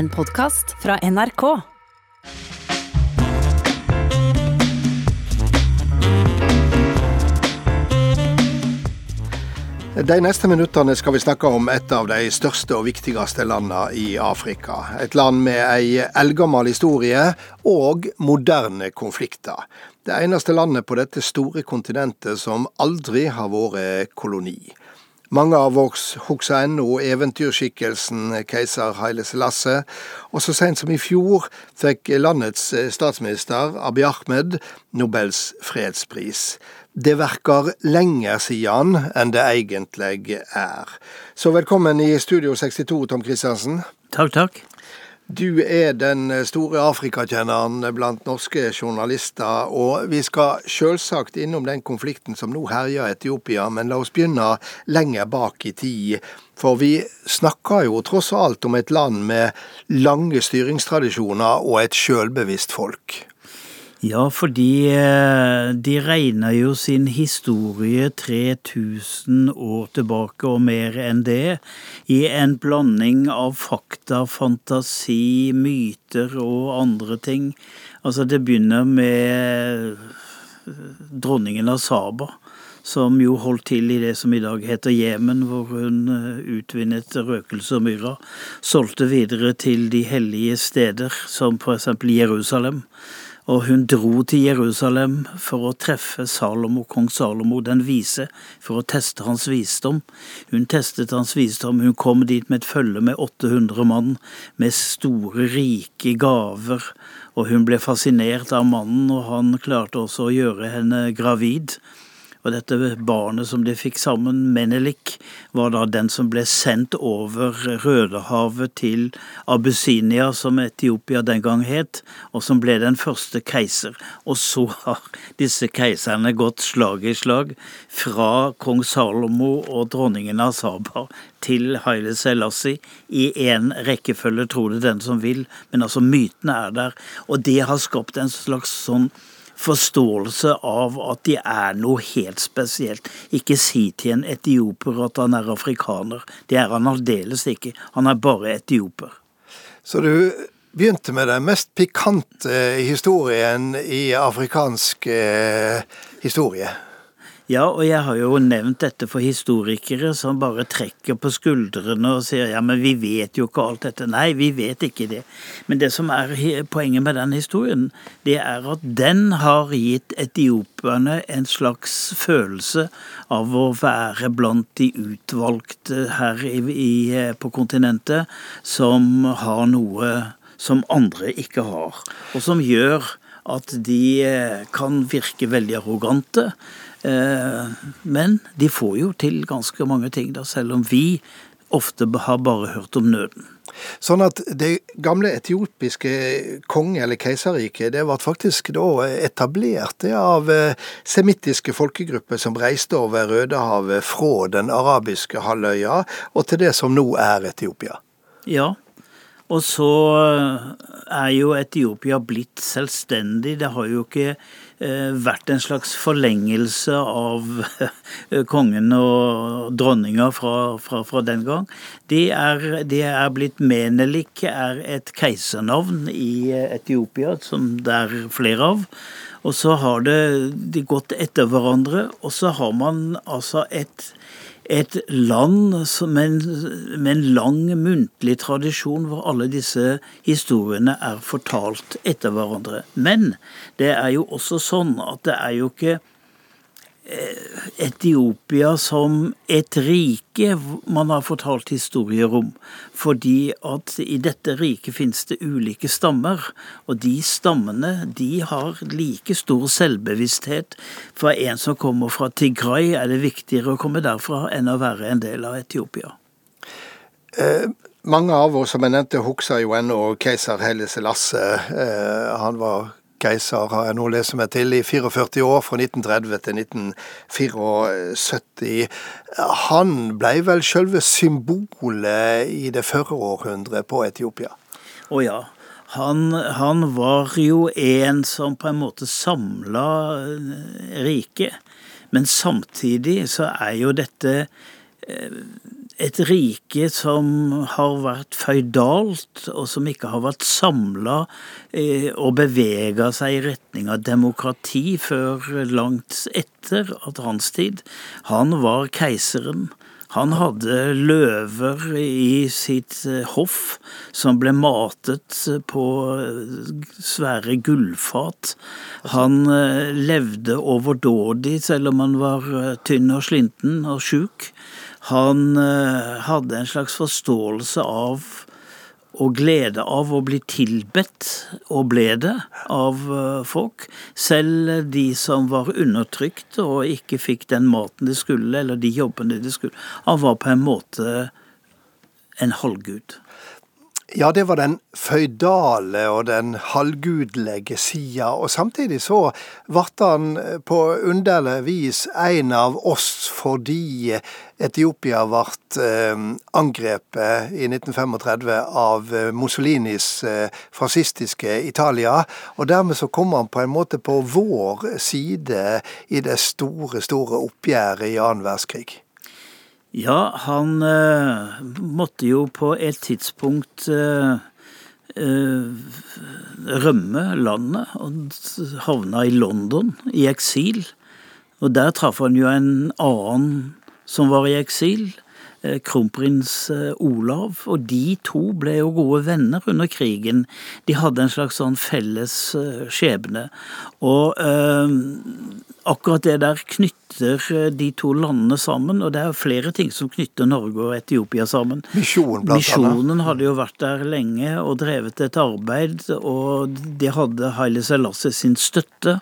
En podkast fra NRK. De neste minuttene skal vi snakke om et av de største og viktigste landene i Afrika. Et land med ei eldgammel historie og moderne konflikter. Det eneste landet på dette store kontinentet som aldri har vært koloni. Mange av oss husker ennå eventyrskikkelsen keiser Haile Selasse, og så sent som i fjor fikk landets statsminister Abiy Ahmed Nobels fredspris. Det verker lenger siden enn det egentlig er. Så velkommen i Studio 62, Tom Christiansen. Takk, takk. Du er den store Afrikakjenneren blant norske journalister, og vi skal selvsagt innom den konflikten som nå herjer Etiopia, men la oss begynne lenger bak i tid. For vi snakker jo tross alt om et land med lange styringstradisjoner og et sjølbevisst folk. Ja, fordi eh, de regner jo sin historie 3000 år tilbake og mer enn det, i en blanding av fakta, fantasi, myter og andre ting. Altså, det begynner med eh, dronningen av Saba som jo holdt til i det som i dag heter Jemen, hvor hun eh, utvinnet røkelse og myra, solgte videre til de hellige steder, som eksempel Jerusalem. Og hun dro til Jerusalem for å treffe Salomo, kong Salomo den vise, for å teste hans visdom. Hun testet hans visdom, hun kom dit med et følge med 800 mann, med store, rike gaver, og hun ble fascinert av mannen, og han klarte også å gjøre henne gravid. Og dette barnet som de fikk sammen, Menelik, var da den som ble sendt over Rødehavet til Abyssinia, som Etiopia den gang het, og som ble den første keiser. Og så har disse keiserne gått slag i slag, fra kong Salomo og dronningen av Saba til Haile Selassie i én rekkefølge, tror det den som vil, men altså mytene er der. Og det har skapt en slags sånn forståelse av at de er noe helt spesielt. Ikke si til en etioper at han er afrikaner. Det er han aldeles ikke. Han er bare etioper. Så du begynte med den mest pikante historien i afrikansk eh, historie? Ja, og jeg har jo nevnt dette for historikere som bare trekker på skuldrene og sier ja, men vi vet jo ikke alt dette. Nei, vi vet ikke det. Men det som er poenget med den historien, det er at den har gitt etiopierne en slags følelse av å være blant de utvalgte her i, i, på kontinentet som har noe som andre ikke har, og som gjør at de kan virke veldig arrogante. Eh, men de får jo til ganske mange ting, da, selv om vi ofte har bare hørt om nøden. Sånn at det gamle etiopiske konge- eller keiserriket det ble faktisk da etablert av eh, semittiske folkegrupper som reiste over Rødehavet fra den arabiske halvøya og til det som nå er Etiopia. Ja, og så er jo Etiopia blitt selvstendig. Det har jo ikke Eh, vært en slags forlengelse av eh, kongen og dronninga fra, fra, fra den gang. Det er, de er blitt Menelik, er et keisernavn i Etiopia, som det er flere av. Og så har det de gått etter hverandre, og så har man altså et et land med en, lang muntlig tradisjon hvor alle disse historiene er fortalt etter hverandre. Men det er jo også sånn at det er jo ikke Etiopia som et rike man har fortalt historier om. Fordi at i dette riket finnes det ulike stammer, og de stammene de har like stor selvbevissthet. For en som kommer fra Tigray, er det viktigere å komme derfra enn å være en del av Etiopia. Eh, mange av oss som jeg nevnte, husker jo ennå keiser Helle Selasse. Eh, han var keiser, har jeg nå lest meg til, i 44 år, fra 1930 til 1974. Han ble vel selve symbolet i det førre århundret på Etiopia? Å ja. Han, han, var jo en som på en måte samla riket. Men samtidig så er jo dette eh, et rike som har vært føydalt, og som ikke har vært samla eh, og bevega seg i retning av demokrati før langt etter at hans tid. Han var keiseren. Han hadde løver i sitt eh, hoff som ble matet på svære gullfat. Han levde overdådig selv om han var tynn og slinten og sjuk. Han eh, hadde en slags forståelse av og glede av å bli tilbedt, og ble det, av eh, folk. Selv de som var undertrykt og ikke fikk den maten de skulle, eller de jobbene de skulle. Han var på en måte en halvgud. Ja, det var den føydale og den halvgudelige sida. Og samtidig så ble han på underlig vis en av oss fordi Etiopia ble eh, angrepet i 1935 av Mussolinis eh, fascistiske Italia. Og dermed så kom han på en måte på vår side i det store, store oppgjøret i annen verdenskrig. Ja, han uh, måtte jo på et tidspunkt uh, uh, rømme landet og havna i London, i eksil. Og der traff han jo en annen som var i eksil, kronprins Olav. Og de to ble jo gode venner under krigen. De hadde en slags sånn felles skjebne. Og akkurat det der knytter eh, de to landene sammen, og det er flere ting som knytter Norge og Etiopia sammen. Misjonen, blant Misjonen hadde jo vært der lenge og drevet et arbeid, og de hadde Haile Selassie sin støtte.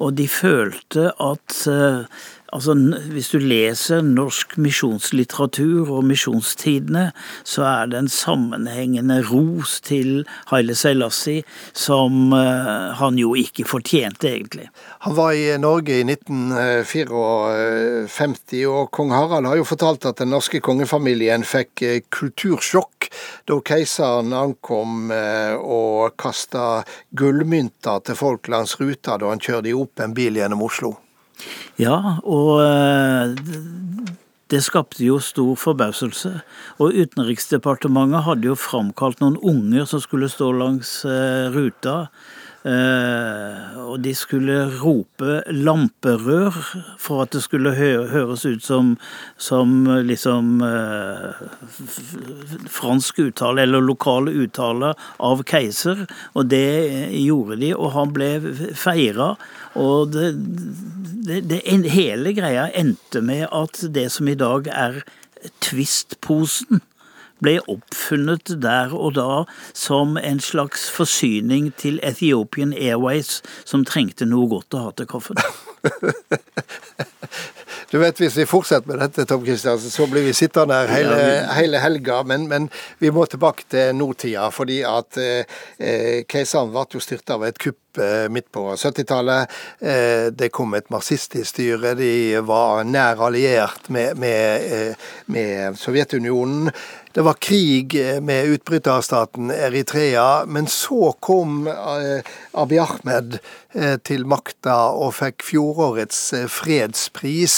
Og de følte at eh, Altså, Hvis du leser norsk misjonslitteratur og misjonstidene, så er det en sammenhengende ros til Haile Selassie som uh, han jo ikke fortjente, egentlig. Han var i Norge i 1954, og kong Harald har jo fortalt at den norske kongefamilien fikk eh, kultursjokk da keiseren ankom eh, og kasta gullmynter til folk langs ruta da han kjørte opp en bil gjennom Oslo. Ja, og eh, det skapte jo stor forbauselse. Og Utenriksdepartementet hadde jo framkalt noen unger som skulle stå langs eh, ruta og de skulle rope 'lamperør' for at det skulle hø høres ut som, som liksom uh, fransk uttale, eller lokal uttale av keiser. Og det gjorde de, og han ble feira. Og det, det, det, hele greia endte med at det som i dag er Twist-posen, ble oppfunnet der og da som en slags forsyning til Ethiopian Airways, som trengte noe godt å ha til kaffen. Du vet, Hvis vi fortsetter med dette, Tom Kristiansen, så blir vi sittende her hele, hele helga. Men, men, vi må tilbake til nåtida, fordi at eh, eh keiseren ble jo styrta av et kupp midt på 70-tallet. Eh, det kom et marxistisk styre. De var nær alliert med, med, eh, med Sovjetunionen. Det var krig eh, med utbryterstaten Eritrea, men så kom eh, Abiy Ahmed eh, til makta og fikk fjorårets fredspris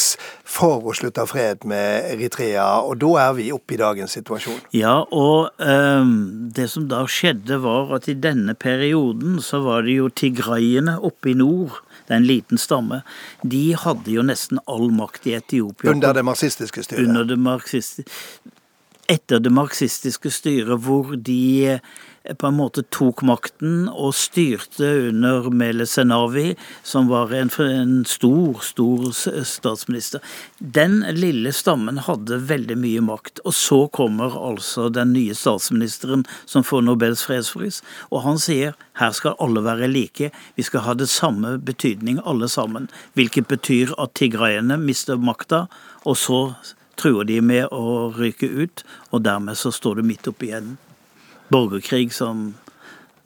for å slutte fred med Eritrea, og da er vi oppe i dagens situasjon. Ja, og um, det som da skjedde var at i denne perioden så var det jo tigraiene oppe i nord det er en liten stamme. De hadde jo nesten all makt i Etiopia. Under det marxistiske styret? Under det marxistiske etter det marxistiske styret, hvor de på en måte tok makten og styrte under Mele Senavi, som var en, en, stor, stor statsminister. Den lille stammen hadde veldig mye makt. Og så kommer altså den nye statsministeren som får Nobels fredspris, og han sier her skal alle være like, vi skal ha det samme betydning alle sammen. Hvilket betyr at tigraiene mister makta, og så truer de med å ryke ut, og dermed så står du midt oppi en borgerkrig som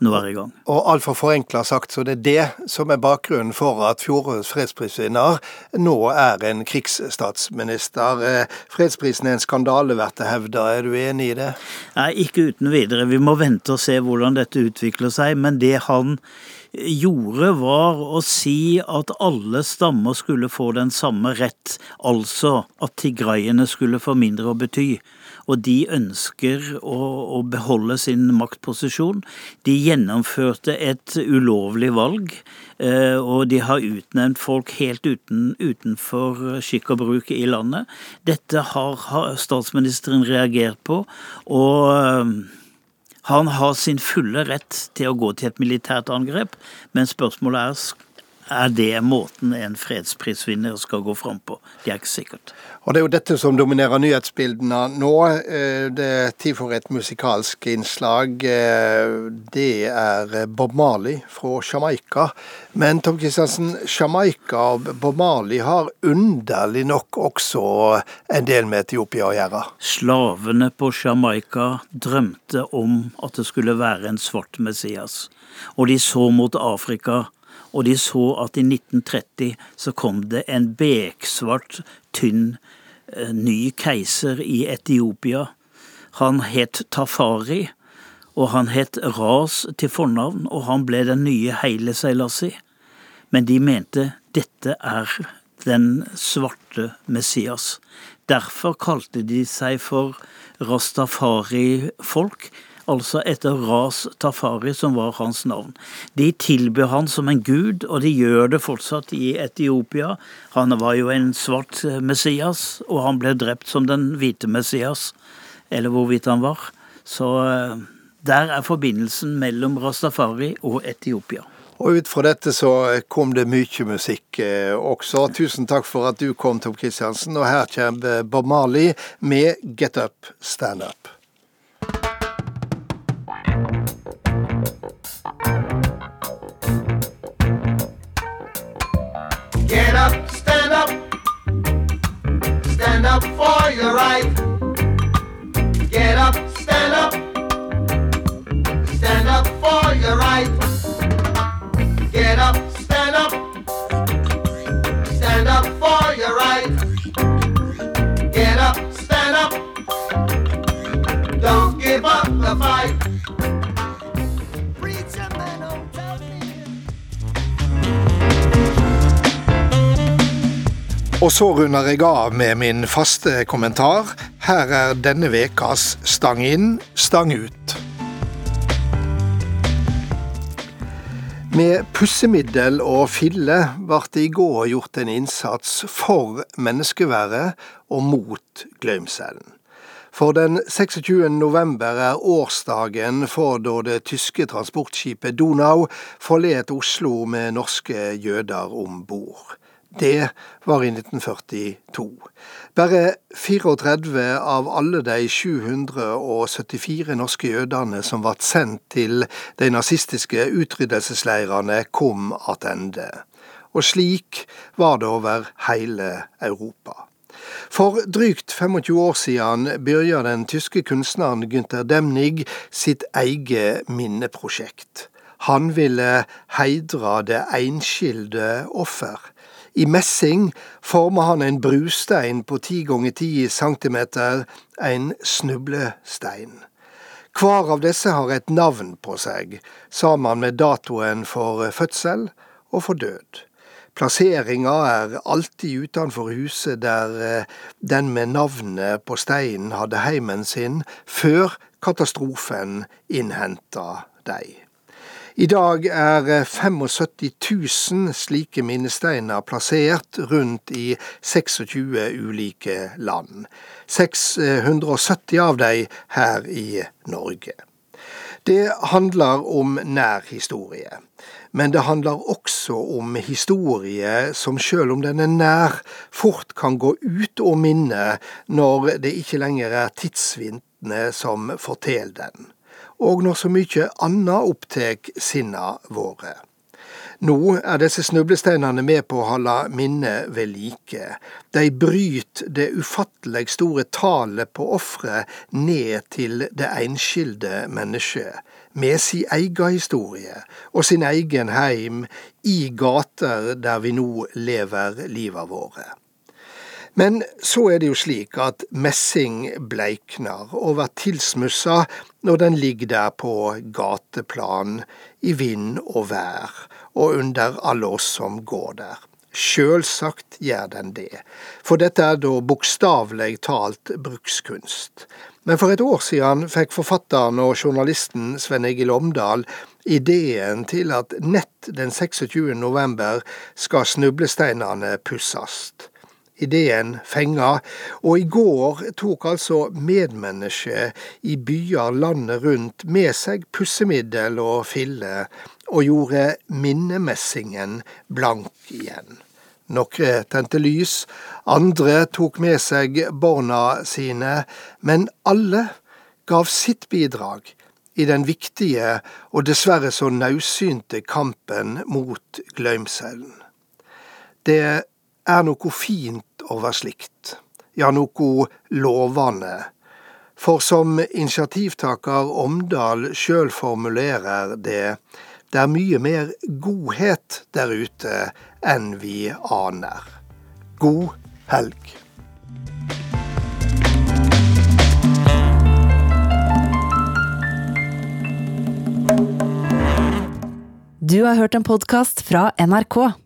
nå er i gang. Og altfor forenkla sagt, så det er det som er bakgrunnen for at fjorårets fredsprisvinner nå er en krigsstatsminister. Eh, fredsprisen er en skandale, blir det hevda. Er du enig i det? Nei, ikke uten videre. Vi må vente og se hvordan dette utvikler seg. Men det han gjorde, var å si at alle stammer skulle få den samme rett, altså at tigraiene skulle få mindre å bety. Og de ønsker å, å beholde sin maktposisjon. De gjennomførte et ulovlig valg, eh, og de har utnevnt folk helt uten, utenfor skikk og bruk i landet. Dette har, har statsministeren reagert på, og han har sin fulle rett til å gå til et militært angrep, men spørsmålet er er det måten en fredsprisvinner skal gå fram på? Det er ikke sikkert. Og Det er jo dette som dominerer nyhetsbildene nå. Eh, det er tid for et musikalsk innslag. Eh, det er Bob Marley fra Jamaica. Men Tom Kristiansen, Jamaica og Bob Marley har underlig nok også en del med Etiopia å gjøre? Slavene på Jamaica drømte om at det skulle være en svart Messias. Og de så mot Afrika og de så at i 1930 så kom det en beksvart, tynn, eh, ny keiser i Etiopia. Han het Tafari, og han het Ras til fornavn, og han ble den nye Heile Seilasi. Men de mente dette er den svarte Messias. Derfor kalte de seg for rastafari-folk, altså etter Ras Tafari, som var hans navn. De tilbyr han som en gud, og de gjør det fortsatt i Etiopia. Han var jo en svart Messias, og han ble drept som den hvite Messias, eller hvorvidt han var. Så eh, der er forbindelsen mellom Rastafari og Etiopia. Og ut fra dette så kom det mye musikk eh, også. Tusen takk for at du kom, Tom Kristiansen. Og her kommer Bob Marley med Get Up, Stand up, Og så runder jeg av med min faste kommentar. Her er denne vekas Stang inn, stang ut. Med pussemiddel og fille ble det i går gjort en innsats for menneskeværet og mot glømselen. For den 26. november er årsdagen for da det tyske transportskipet Donau forlot Oslo med norske jøder om bord. Det var i 1942. Bare 34 av alle de 774 norske jødene som ble sendt til de nazistiske utryddelsesleirene, kom tilbake. Og slik var det over hele Europa. For drygt 25 år siden begynte den tyske kunstneren Günther Demnig sitt eget minneprosjekt. Han ville heidre det enskilde offer i messing former han en brustein på ti ganger ti centimeter, en snublestein. Hver av disse har et navn på seg, sammen med datoen for fødsel og for død. Plasseringa er alltid utenfor huset der eh, den med navnet på steinen hadde heimen sin før katastrofen innhenta dei. I dag er 75 000 slike minnesteiner plassert rundt i 26 ulike land. 670 av dem her i Norge. Det handler om nær historie. Men det handler også om historie som selv om den er nær, fort kan gå ut og minne når det ikke lenger er tidsvintene som forteller den og når så mykje anna opptek sinna våre. Nå er disse snublesteinene med på å holde minnet ved like. De bryter det ufattelig store tallet på ofre ned til det enskilde mennesket, med sin egen historie og sin egen heim i gater der vi nå lever livet våre. Men så er det jo slik at messing bleikner og blir tilsmussa når den ligger der på gateplan, i vind og vær, og under alle oss som går der. Sjølsagt gjør den det, for dette er da bokstavelig talt brukskunst. Men for et år siden fikk forfatteren og journalisten Sven Egil Omdal ideen til at nett den 26. november skal snublesteinene pussast. Ideen fenga, og i går tok altså medmennesker i byer landet rundt med seg pussemiddel og fille, og gjorde minnemessingen blank igjen. Noen tente lys, andre tok med seg barna sine, men alle gav sitt bidrag i den viktige og dessverre så naudsynte kampen mot gløymselen. Det er noe fint over slikt, ja, noe lovende. For som initiativtaker Omdal sjøl formulerer det, det er mye mer godhet der ute enn vi aner. God helg. Du har hørt en podkast fra NRK.